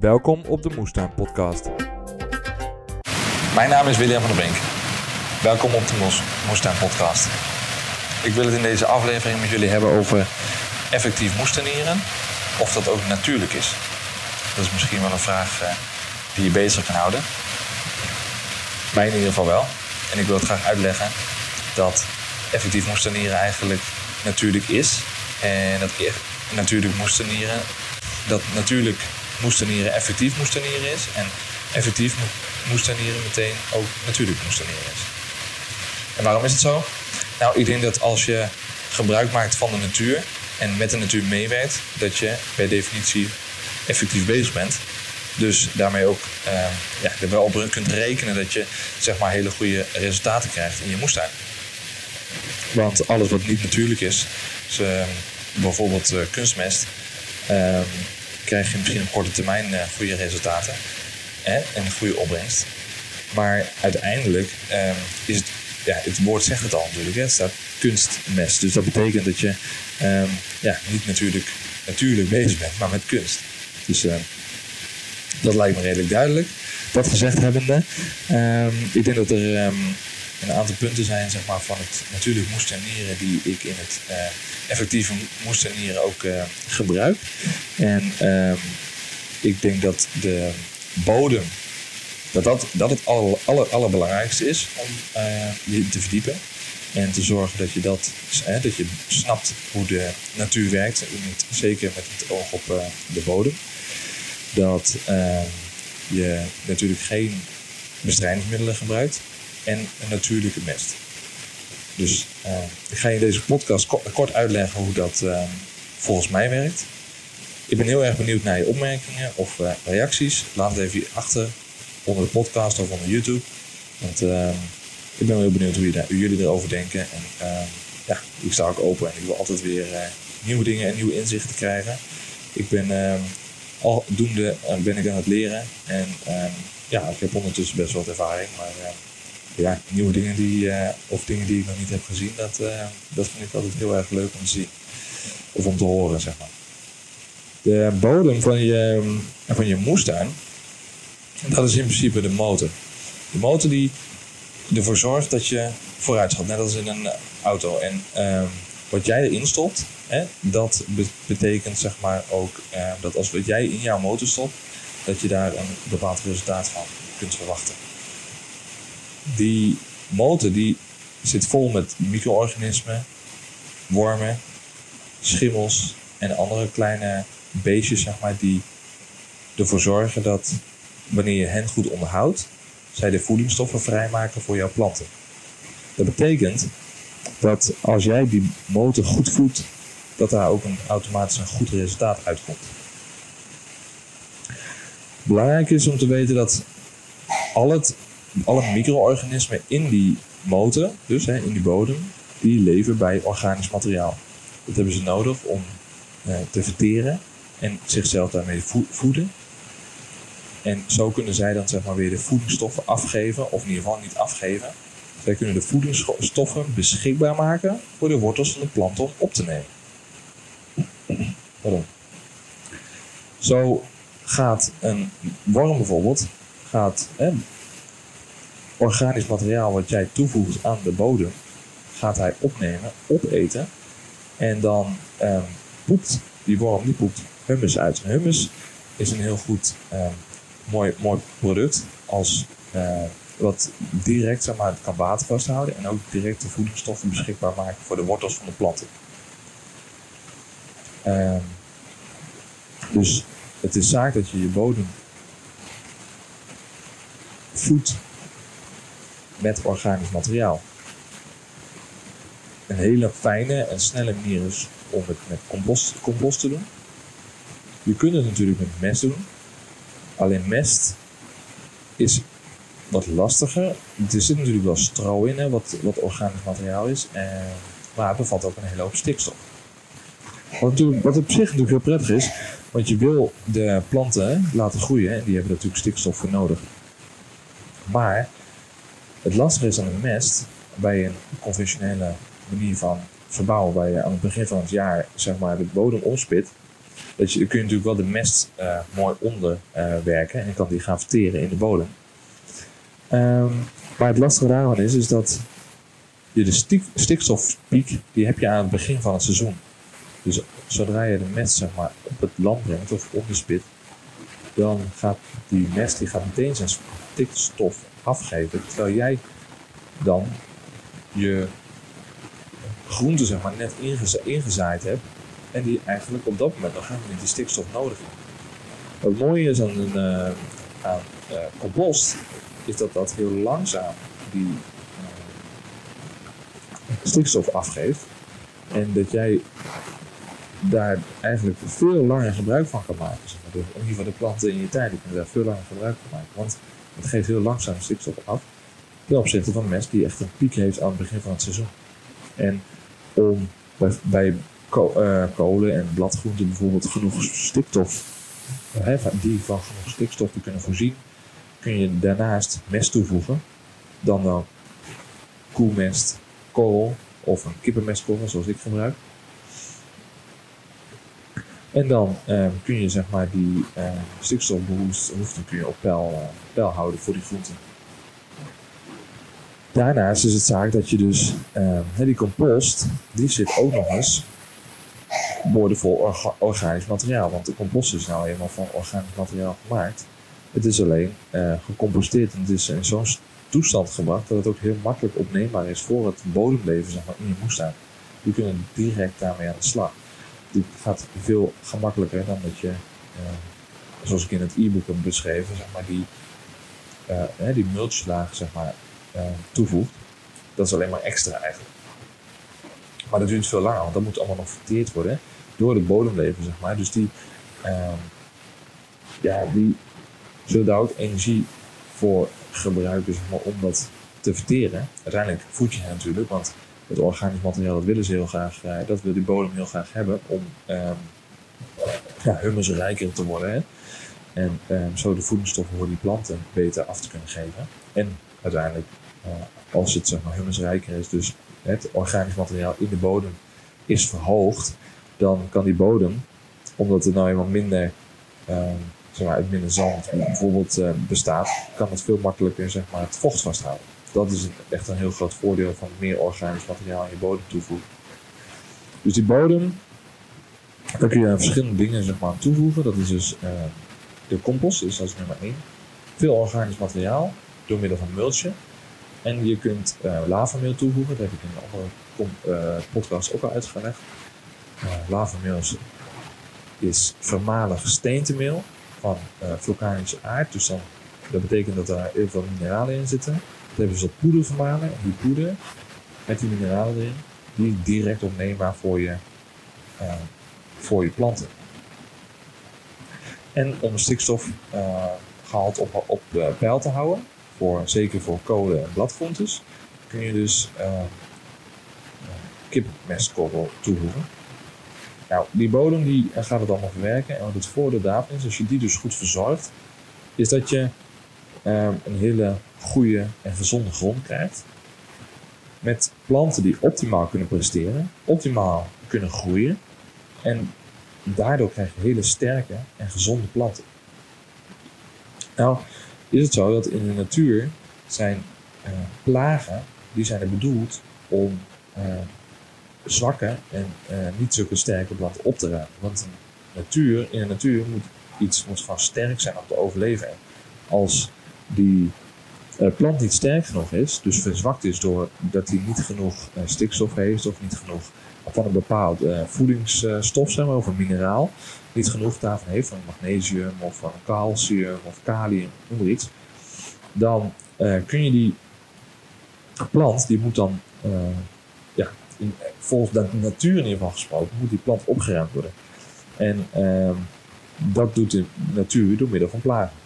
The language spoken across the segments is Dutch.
Welkom op de Moestuin Podcast. Mijn naam is William van der Brink. Welkom op de Moestuin Podcast. Ik wil het in deze aflevering met jullie hebben over effectief moestuinieren. Of dat ook natuurlijk is. Dat is misschien wel een vraag eh, die je bezig kan houden. Mij in ieder geval wel. En ik wil het graag uitleggen dat effectief moestuinieren eigenlijk natuurlijk is. En dat e- natuurlijk moestuinieren, dat natuurlijk moestuinieren effectief moestuinieren is. En effectief mo- moestuinieren meteen ook natuurlijk moestuinieren is. En waarom is het zo? Nou, ik denk dat als je gebruik maakt van de natuur en met de natuur meewerkt, dat je per definitie effectief bezig bent. Dus daarmee ook eh, ja, er wel op kunt rekenen dat je zeg maar, hele goede resultaten krijgt in je moestuin. Want alles wat niet natuurlijk is, dus, bijvoorbeeld eh, kunstmest, eh, krijg je misschien op korte termijn eh, goede resultaten hè, en een goede opbrengst. Maar uiteindelijk eh, is het, ja, het woord zegt het al natuurlijk, hè, het staat kunstmest. Dus dat betekent dat je eh, ja, niet natuurlijk, natuurlijk bezig bent, maar met kunst. Dus eh, dat lijkt me redelijk duidelijk. Dat gezegd hebbende, ehm, ik denk dat er ehm, een aantal punten zijn zeg maar, van het natuurlijk moestuinieren die ik in het eh, effectieve moestuinieren ook eh, gebruik. En ehm, ik denk dat de bodem, dat dat, dat het aller, aller, allerbelangrijkste is om eh, je te verdiepen. En te zorgen dat je, dat, hè, dat je snapt hoe de natuur werkt. Met- Zeker met het oog op de bodem. Dat eh, je natuurlijk geen bestrijdingsmiddelen gebruikt. En een natuurlijke mest. Dus eh, ik ga je in deze podcast ko- kort uitleggen hoe dat eh, volgens mij werkt. Ik ben heel erg benieuwd naar je opmerkingen of eh, reacties. Laat het even achter onder de podcast of onder YouTube. Want eh, ik ben heel benieuwd hoe, hoe jullie erover denken. En ja, ik sta ook open en ik wil altijd weer eh, nieuwe dingen en nieuwe inzichten krijgen. Ik ben aldoende eh, ben ik aan het leren. En ja, ik heb ondertussen best wel wat ervaring. Maar ja, nieuwe dingen die, eh, of dingen die ik nog niet heb gezien, dat, eh, dat vind ik altijd heel erg leuk om te zien. Of om te horen, zeg maar. De bodem van je, van je moestuin, dat is in principe de motor. De motor die ervoor zorgt dat je vooruit gaat, net als in een auto. En ehm, wat jij erin stopt, hè, dat be- betekent zeg maar ook eh, dat als wat jij in jouw motor stopt, dat je daar een bepaald resultaat van kunt verwachten. Die motor die zit vol met micro-organismen, wormen, schimmels en andere kleine beestjes, zeg maar, die ervoor zorgen dat wanneer je hen goed onderhoudt, zij de voedingsstoffen vrijmaken voor jouw planten. Dat betekent dat als jij die motor goed voedt, dat daar ook een automatisch een goed resultaat uitkomt. Belangrijk is om te weten dat al het, alle micro-organismen in die motor, dus hè, in die bodem, die leven bij organisch materiaal. Dat hebben ze nodig om eh, te verteren en zichzelf daarmee vo- voeden. En zo kunnen zij dan zeg maar weer de voedingsstoffen afgeven, of in ieder geval niet afgeven. Zij kunnen de voedingsstoffen beschikbaar maken voor de wortels van de plant om op te nemen. Pardon. Zo gaat een worm bijvoorbeeld, gaat organisch materiaal wat jij toevoegt aan de bodem, gaat hij opnemen, opeten. En dan ehm, poept die worm die poept humus uit. En humus is een heel goed ehm, mooi, mooi product als eh, wat direct zeg maar, het kan water vasthouden en ook direct de voedingsstoffen beschikbaar maken voor de wortels van de planten. Ehm, dus het is zaak dat je je bodem voedt met organisch materiaal. Een hele fijne en snelle manier is om het met compost, compost te doen. Je kunt het natuurlijk met mest doen. Alleen mest is wat lastiger. Er zit natuurlijk wel stro in, hè, wat, wat organisch materiaal is. En, maar het bevat ook een hele hoop stikstof. Wat, wat op zich natuurlijk heel prettig is, want je wil de planten laten groeien en die hebben natuurlijk stikstof voor nodig. Maar het lastige is aan mest, bij een conventionele manier van verbouwen, waar je aan het begin van het jaar zeg maar, de bodem omspit, Dat je, kun je natuurlijk wel de mest eh, mooi onderwerken en je kan die gaan verteren in de bodem. Ehm, maar het lastige daarvan is, is dat je de stik, stikstofpiek, die heb je aan het begin van het seizoen. Dus zodra je de mest zeg maar, op het land brengt of op de spit, dan gaat die mest die gaat meteen zijn stikstof afgeven. Terwijl jij dan je groente zeg maar, net ingeza ingezaaid hebt en die eigenlijk op dat moment nog helemaal niet die stikstof nodig heeft. Wat mooie is aan, een, aan uh, compost, is dat dat heel langzaam die uh, stikstof afgeeft. En dat jij daar eigenlijk veel langer gebruik van kan maken. Zeg. In ieder geval de planten in je die kunnen daar veel langer gebruik van maken. Want het geeft heel langzaam stikstof af. Ten opzichte van mest die echt een piek heeft aan het begin van het seizoen. En om bij, bij kolen en bladgroenten bijvoorbeeld genoeg stikstof, die van genoeg stikstof te kunnen voorzien, kun je daarnaast mest toevoegen. Dan dan koelmest, kool of een kippenmestkorrel zoals ik gebruik. En dan um, kun je zeg maar die uh, stikstofbehoefte kun je op peil, houden voor die groenten. Daarnaast is het zaak dat je dus uh, die compost, die zit ook nog eens boordevol orga organisch materiaal. Want de compost is nou helemaal van organisch materiaal gemaakt. Het is alleen uh, gecomposteerd en het is in zo'n toestand gebracht dat het ook heel makkelijk opneembaar is voor het bodemleven zeg maar, in je moestuin. Je kunt direct daarmee aan de slag. Dit gaat veel gemakkelijker dan dat je, uh, zoals ik in het e-book heb beschreven, zeg maar, die, uh, die mulchlaag zeg maar, uh, toevoegt. Dat is alleen maar extra eigenlijk. Maar dat duurt veel langer, want dat moet allemaal nog verteerd worden door het bodemleven, zeg maar. Dus die, uh, ja, die zullen daar ook energie voor gebruiken zeg maar, om dat te verteren. Uiteindelijk voed je hen natuurlijk, want het organisch materiaal dat willen ze heel graag, dat wil die bodem heel graag hebben om um, ja, humusrijker te worden. Hè? En um, zo de voedingsstoffen voor die planten beter af te kunnen geven. En uiteindelijk, uh, als het zeg maar, humusrijker is, dus het organisch materiaal in de bodem is verhoogd, dan kan die bodem, omdat er nou eenmaal minder, uh, zeg maar, uit minder zand bijvoorbeeld bestaat, kan het veel makkelijker zeg maar, het vocht vasthouden. Dat is echt een heel groot voordeel van meer organisch materiaal aan je bodem toevoegen. Dus die bodem, daar kun je verschillende dingen zeg maar, aan toevoegen. Dat is dus uh, de compost, dus dat is nummer 1. Veel organisch materiaal door middel van mulchen. En je kunt uh, lavameel toevoegen, dat heb ik in een andere uh, podcast ook al uitgelegd. Uh, lavameel is, is vermalig steentemeel van vulkanische aard. Dus dan, dat betekent dat er heel veel mineralen in zitten. Dat hebben ze op poeder vermalen. En die poeder met die mineralen erin, die is direct opneembaar voor je, voor je planten. En om stikstofgehalte op, op peil te houden, voor, zeker voor kolen en bladgroentes, kun je dus uh, kipmestkorrel toevoegen. Nou, die bodem die gaat het allemaal verwerken. En wat het voordeel daarvan is, als je die dus goed verzorgt, is dat je uh, een hele goede en gezonde grond krijgt. Met planten die optimaal kunnen presteren, optimaal kunnen groeien. En daardoor krijg je hele sterke en gezonde planten. Nou, is het zo dat in de natuur zijn uh, plagen, die zijn er bedoeld om uh, zwakke en uh, niet zulke sterke planten op te ruimen. Want in de natuur, in de natuur moet iets moet gewoon sterk zijn om te overleven. En als die plant niet sterk genoeg is, dus verzwakt is doordat hij niet genoeg stikstof heeft of niet genoeg van een bepaald voedingsstof, zeg maar, of een mineraal, niet genoeg daarvan heeft, van magnesium of van calcium of kalium, noem maar iets, dan kun je die plant, die moet dan, ja, in, volgens de natuur in ieder geval gesproken, moet die plant opgeruimd worden. En uh, dat doet de natuur door middel van plagen.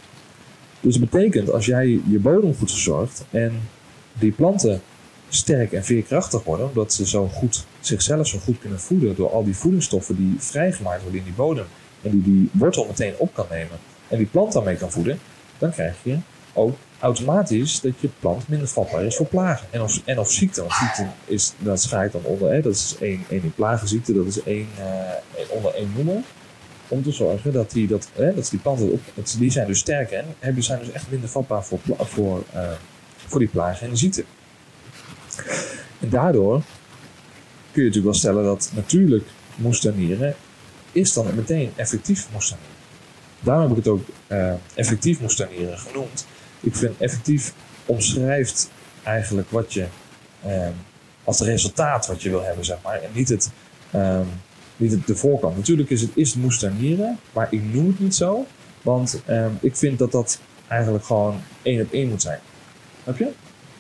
Dus dat betekent, als jij je bodem goed verzorgt en die planten sterk en veerkrachtig worden, omdat ze zo goed, zichzelf zo goed kunnen voeden door al die voedingsstoffen die vrijgemaakt worden in die bodem en die die wortel meteen op kan nemen en die plant daarmee kan voeden, dan krijg je ook automatisch dat je plant minder vatbaar is voor plagen en of, en of ziekte. Want ziekte is, dat schaait dan onder, hè, dat is één, één in plagenziekte, dat is één, uh, onder één noemer. Om te zorgen dat die, dat, hè, dat die planten, op, dat, die zijn dus sterker en zijn dus echt minder vatbaar voor, voor, eh, voor die plagen en ziekte. En daardoor kun je natuurlijk wel stellen dat natuurlijk moestuinieren is dan meteen effectief moestuinieren. Daarom heb ik het ook eh, effectief moestuinieren genoemd. Ik vind effectief omschrijft eigenlijk wat je eh, als resultaat wat je wil hebben, zeg maar. En niet het, ehm, niet de voorkant. Natuurlijk is het is het moestuinieren, maar ik noem het niet zo. Want ehm, ik vind dat dat eigenlijk gewoon één op één moet zijn. Snap je?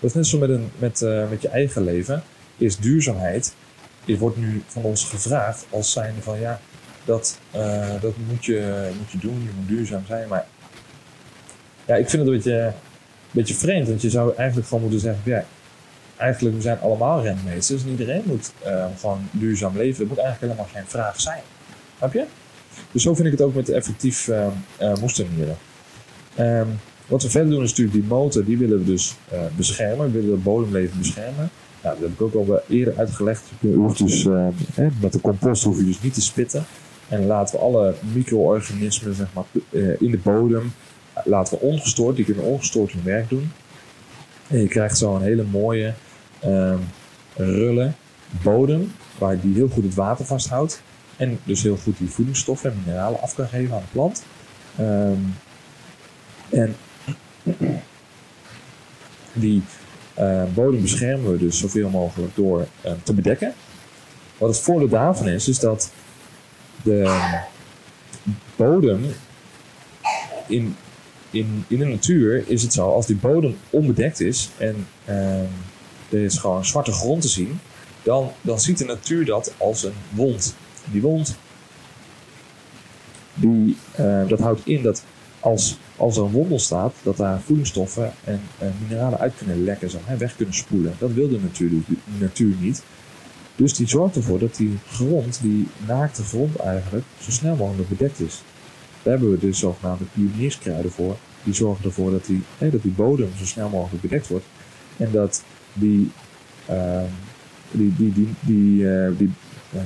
Dat is net zo met, een, met, eh, met je eigen leven. Is duurzaamheid. Je wordt nu van ons gevraagd als zijnde van ja, dat, eh, dat moet, je, moet je doen. Je moet duurzaam zijn. Maar ja, ik vind het een beetje, een beetje vreemd. Want je zou eigenlijk gewoon moeten zeggen: ja, eigenlijk we zijn allemaal rentmeesters. En iedereen moet eh, gewoon duurzaam leven. Het moet eigenlijk helemaal geen vraag zijn. Snap je? Dus zo vind ik het ook met effectief uh, uh, wat we verder doen is natuurlijk die motor, die willen we dus beschermen. We willen het bodemleven beschermen. Nou, dat heb ik ook al eerder uitgelegd. Je hoeft dus, met de compost hoef je dus niet te spitten. En laten we alle micro-organismen zeg maar, in de bodem, laten we ongestoord, die kunnen ongestoord hun werk doen. En je krijgt zo een hele mooie ehm rulle bodem, waar die heel goed het water vasthoudt. En dus heel goed die voedingsstoffen en mineralen af kan geven aan de plant. Ehm, en die eh, bodem beschermen we dus zoveel mogelijk door eh, te bedekken. Wat het voordeel daarvan is, is dat de bodem in, in, in de natuur is het zo, als die bodem onbedekt is en ehm, er is gewoon zwarte grond te zien, dan, dan ziet de natuur dat als een wond. Die wond, die, eh, dat houdt in dat als, als er een wond ontstaat, dat daar voedingsstoffen en mineralen uit kunnen lekken, zeg maar, weg kunnen spoelen. Dat wil de natuur, de natuur niet. Dus die zorgt ervoor dat die grond, die naakte grond eigenlijk, zo snel mogelijk bedekt is. Daar hebben we dus zogenaamde pionierskruiden voor. Die zorgen ervoor dat die, hè, dat die bodem zo snel mogelijk bedekt wordt. En dat die, ehm, die, die, die, die, eh, die eh,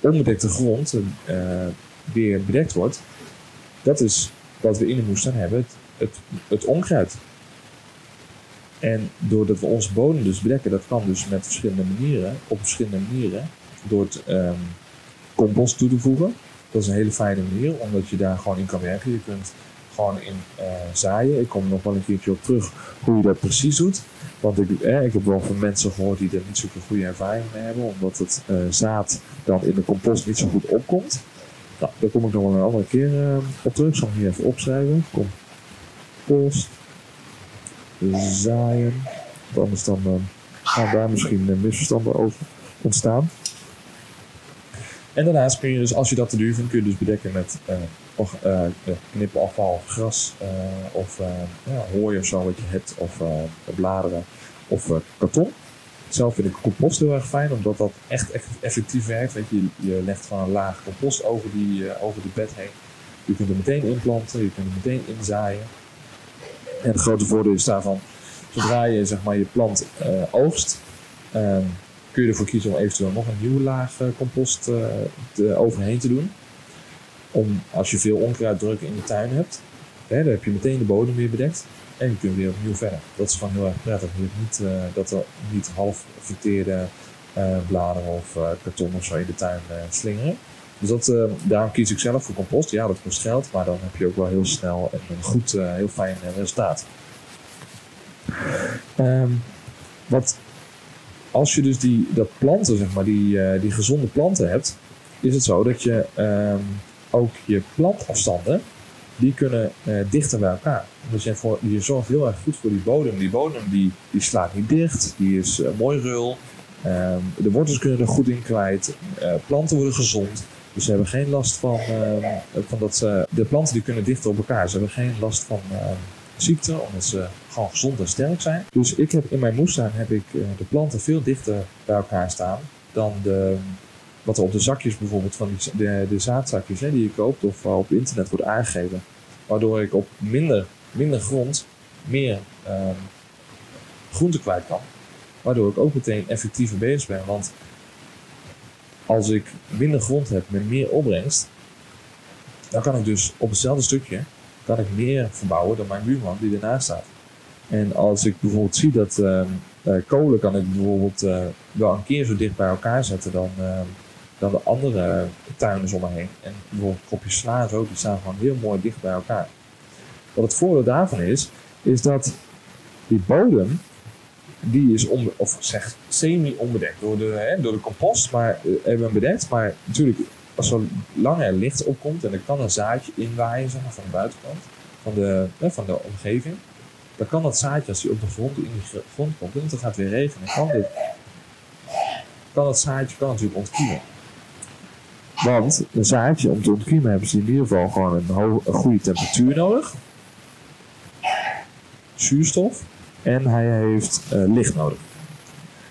onbedekte grond eh, weer bedekt wordt. Dat is wat we in de moestuin hebben, het, het, het onkruid. En doordat we onze bodem dus bedekken, dat kan dus met verschillende manieren, op verschillende manieren, door het ehm, compost toe te voegen. Dat is een hele fijne manier, omdat je daar gewoon in kan werken. Je kunt gewoon in eh, zaaien. Ik kom nog wel een keertje op terug hoe je dat precies doet. Want ik, eh, ik heb wel van mensen gehoord die er niet zo'n goede ervaring mee hebben, omdat het eh, zaad dan in de compost niet zo goed opkomt. Nou, daar kom ik nog wel een andere keer eh, op terug. Ik zal hier even opschrijven. Compost. Zaaien. Want anders dan gaan daar misschien misverstanden over ontstaan. En daarnaast kun je dus, als je dat te duur vindt, kun je dus bedekken met of, knipafval, gras eh, of eh, ja, hooi of zo wat je hebt, of bladeren of karton. Zelf vind ik compost heel erg fijn, omdat dat echt, effectief werkt. Weet je, je legt gewoon een laag compost over, die, over de bed heen. Je kunt er meteen inplanten, je kunt er meteen inzaaien. En het grote voordeel is daarvan, zodra je zeg maar, je plant oogst, ehm, kun je ervoor kiezen om eventueel nog een nieuwe laag compost overheen te doen. Om als je veel onkruiddruk in de tuin hebt, hè, dan heb je meteen de bodem weer bedekt. En je kunt weer opnieuw verder. Dat is gewoon heel erg prettig. Je niet, eh, dat er niet half verteerde eh, bladeren of eh, karton of zo in de tuin slingeren. Dus dat, daarom kies ik zelf voor compost. Ja, dat kost geld, maar dan heb je ook wel heel snel en een goed, heel fijn resultaat. Ehm, wat, als je dus die, dat planten, zeg maar, die, die gezonde planten hebt, is het zo dat je ehm, ook je plantafstanden, die kunnen eh, dichter bij elkaar. Dus voor, je zorgt heel erg goed voor die bodem. Die bodem die, die slaat niet dicht, die is eh, mooi rul. Ehm, de wortels kunnen er goed in kwijt. Eh, planten worden gezond. Dus ze hebben geen last van, ehm, van dat. De planten die kunnen dichter op elkaar. Ze hebben geen last van ehm, ziekte, omdat ze gewoon gezond en sterk zijn. Dus ik heb in mijn moestuin heb ik de planten veel dichter bij elkaar staan dan de, wat er op de zakjes bijvoorbeeld van de, de zaadzakjes hè, die je koopt of op internet wordt aangegeven. Waardoor ik op minder, minder grond meer ehm, groente kwijt kan. Waardoor ik ook meteen effectiever bezig ben. Want als ik minder grond heb met meer opbrengst, dan kan ik dus op hetzelfde stukje kan ik meer verbouwen dan mijn buurman die ernaast staat. En als ik bijvoorbeeld zie dat ehm, eh, kolen kan ik bijvoorbeeld eh, wel een keer zo dicht bij elkaar zetten dan, ehm, dan de andere tuinen om me heen. En bijvoorbeeld kopjes sla zo, die staan gewoon heel mooi dicht bij elkaar. Wat het voordeel daarvan is, is dat die bodem, die is onbe- of zeg, semi-onbedekt door de, hè, door de compost, maar eh, hebben bedekt. Maar natuurlijk, als er langer licht opkomt en er kan een zaadje inwaaien van de buitenkant, van de, hè, van de omgeving, dan kan dat zaadje, als hij op de grond, in die gr- grond komt, en het gaat weer regenen, kan, dit, kan dat zaadje kan natuurlijk ontkiemen. Want een zaadje om te ontkiemen hebben ze in ieder geval gewoon een, goede temperatuur nodig. Zuurstof. En hij heeft eh, licht nodig.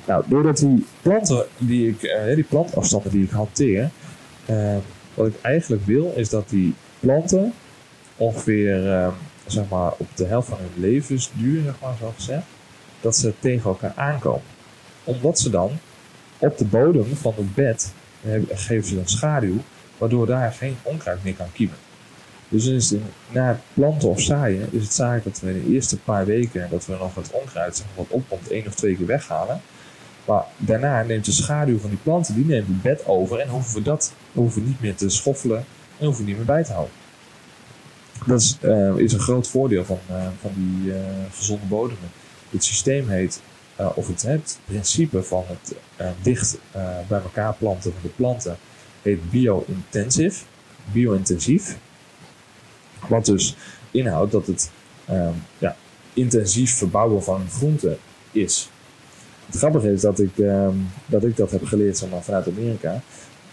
Nou, doordat die planten die ik, eh, die plantafstanden die ik hanteer, eh, wat ik eigenlijk wil, is dat die planten ongeveer zeg maar, op de helft van hun levensduur, zeg maar, zo gezegd, dat ze tegen elkaar aankomen. Omdat ze dan op de bodem van het bed geven ze dan schaduw, waardoor daar geen onkruid meer kan kiemen. Dus na planten of zaaien is het zaak dat we in de eerste paar weken dat we nog het onkruid wat opkomt één of twee keer weghalen. Maar daarna neemt de schaduw van die planten, die neemt het bed over en hoeven we dat hoeven we niet meer te schoffelen en hoeven we niet meer bij te houden. Dat is, eh, is een groot voordeel van, eh, van die eh, gezonde bodemen. Het systeem heet, eh, of het, het principe van het eh, dicht eh, bij elkaar planten van de planten heet bio-intensive, bio-intensief. Wat dus inhoudt dat het ehm, ja, intensief verbouwen van groenten is. Het grappige is dat ik, ehm, dat, ik dat heb geleerd vanuit Amerika.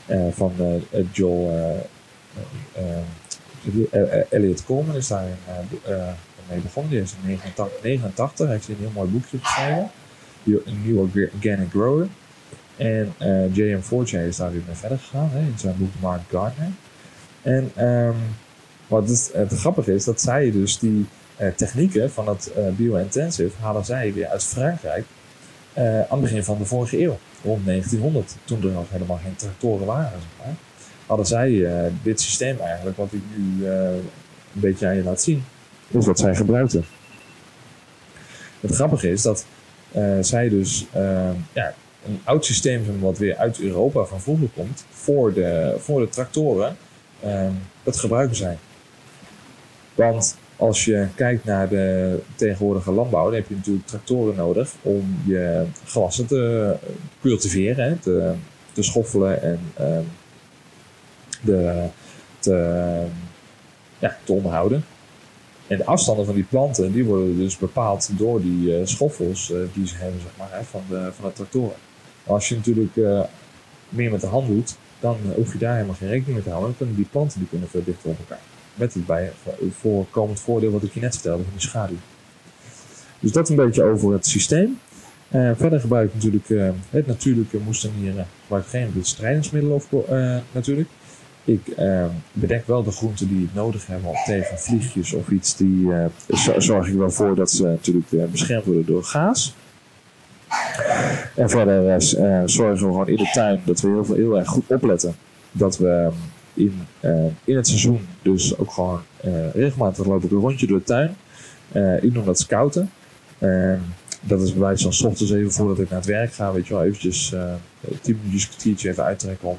eh, van eh, Joel eh, eh, eh, eh, Elliot Coleman is eh, eh, mee begonnen. Die is in 1989 heeft hij een heel mooi boekje geschreven. Nieuwe Organic Grower. En eh, J.M. Fortune is daar weer mee verder gegaan hè, in zijn boek Mark Gardner. En ehm, wat het, het grappige is, dat zij dus die eh, technieken van het eh, bio-intensive halen zij weer uit Frankrijk eh, aan het begin van de vorige eeuw, rond 1900, toen er nog helemaal geen tractoren waren. Zeg maar, hadden zij eh, dit systeem eigenlijk, wat ik nu eh, een beetje aan je laat zien, is wat zij gebruikten. Het grappige is dat eh, zij dus eh, ja, een oud systeem zijn wat weer uit Europa van vroeger komt, voor de, voor de tractoren, eh, dat gebruiken zij. Want als je kijkt naar de tegenwoordige landbouw, dan heb je natuurlijk tractoren nodig om je gewassen te cultiveren, te, te schoffelen en de, te, ja, te onderhouden. En de afstanden van die planten die worden dus bepaald door die eh, schoffels eh, die ze hebben zeg maar, van, de, van de tractoren. Maar als je natuurlijk eh, meer met de hand doet, dan hoef je daar helemaal geen rekening mee te houden. Dan kunnen die planten die kunnen veel dichter op elkaar. Met het bij, voorkomend voordeel wat ik je net vertelde van die schaduw. Dus dat een beetje over het systeem. Verder gebruik ik natuurlijk het natuurlijke moestuinieren. Gebruik geen bestrijdingsmiddelen of, natuurlijk. Ik eh, bedek wel de groenten die ik nodig heb want tegen vliegjes of iets. Die eh, zo- zorg ik wel voor dat ze natuurlijk eh, beschermd worden door gaas. En verder eh, eh, zorgen we gewoon in de tuin dat we heel, veel, heel erg goed opletten. Dat we in, eh, in het seizoen dus ook gewoon regelmatig loop ik een rondje door de tuin. Ik noem dat scouten. Eh, dat is bij wijze van 's ochtends even voordat ik naar het werk ga, weet je wel, eventjes 10 minuutjes, kwartiertje even uittrekken om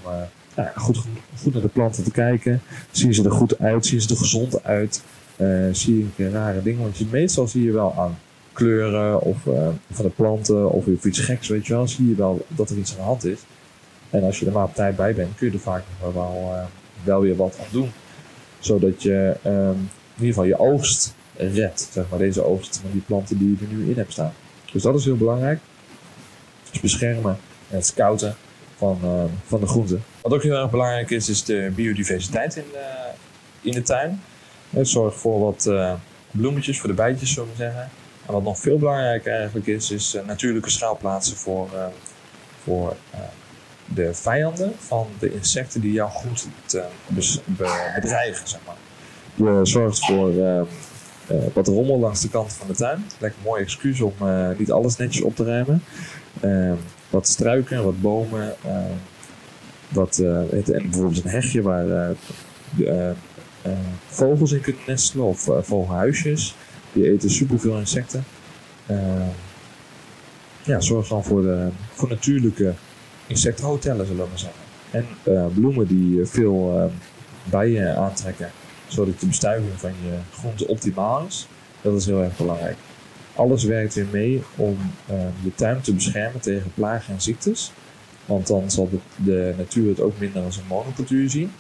nou ja, goed, goed naar de planten te kijken. Zien ze er goed uit? Zien ze er gezond uit? Eh, zie je rare dingen? Want je, meestal zie je wel aan kleuren of eh, van de planten of iets geks, weet je wel, zie je wel dat er iets aan de hand is. En als je er maar op tijd bij bent, kun je er vaak nog wel, eh, wel weer wat aan doen. Zodat je ehm, in ieder geval je oogst redt, zeg maar, deze oogst van die planten die je er nu in hebt staan. Dus dat is heel belangrijk. Dus beschermen en scouten van, eh, van de groenten. Wat ook heel erg belangrijk is, is de biodiversiteit in de, in de tuin. Het zorgt voor wat eh, bloemetjes, voor de bijtjes, zullen we zeggen. En wat nog veel belangrijker eigenlijk is, is eh, natuurlijke schuilplaatsen voor, eh, voor eh, de vijanden van de insecten die jouw groenten te bedreigen, zeg maar. Je zorgt voor eh, eh, wat rommel langs de kant van de tuin. Lekker mooi excuus om eh, niet alles netjes op te ruimen. Wat struiken, wat bomen. eh, wat, eh, het- en bijvoorbeeld een hegje waar eh, vogels in kunt nestelen of vogelhuisjes. Die eten superveel insecten. Ja, zorg dan voor, de, voor natuurlijke insectenhotellen, zullen we zeggen. En bloemen die veel bijen aantrekken, zodat de bestuiving van je groente optimaal is. Dat is heel erg belangrijk. Alles werkt weer mee om eh, je tuin te beschermen tegen plagen en ziektes. Want dan zal de, de natuur het ook minder als een monocultuur zien.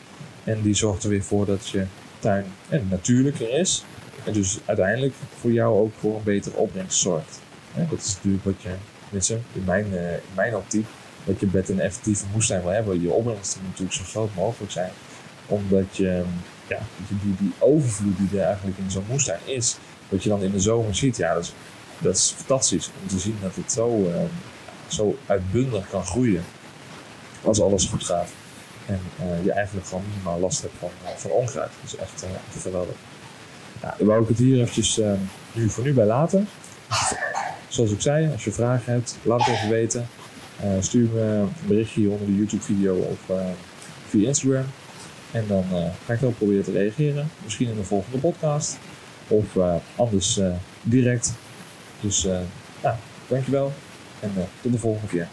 En die zorgt er weer voor dat je tuin en natuurlijker is. En dus uiteindelijk voor jou ook voor een betere opbrengst zorgt. Hè, dat is natuurlijk wat je, tenminste in mijn, eh, in mijn optiek, dat je met een effectieve moestuin wil hebben. Je opbrengst moet natuurlijk zo groot mogelijk zijn. Omdat je, ja, dat je die, die overvloed die er eigenlijk in zo'n moestuin is, wat je dan in de zomer ziet, ja, dat is, dat is fantastisch om te zien dat het zo, eh, zo uitbundig kan groeien. Als alles goed gaat. En eh, je eigenlijk gewoon minimaal last hebt van, eh, van onkruid. Dat is echt, eh, geweldig. Nou, dan wou ik het hier eventjes eh, nu voor nu bij laten. Zoals ik zei, als je vragen hebt, laat het even weten. Stuur me een berichtje hier onder de YouTube video of via Instagram. En dan ga ik wel proberen te reageren. Misschien in de volgende podcast. Of eh, anders eh, direct. Dus uh, ja, dankjewel. En tot de volgende keer.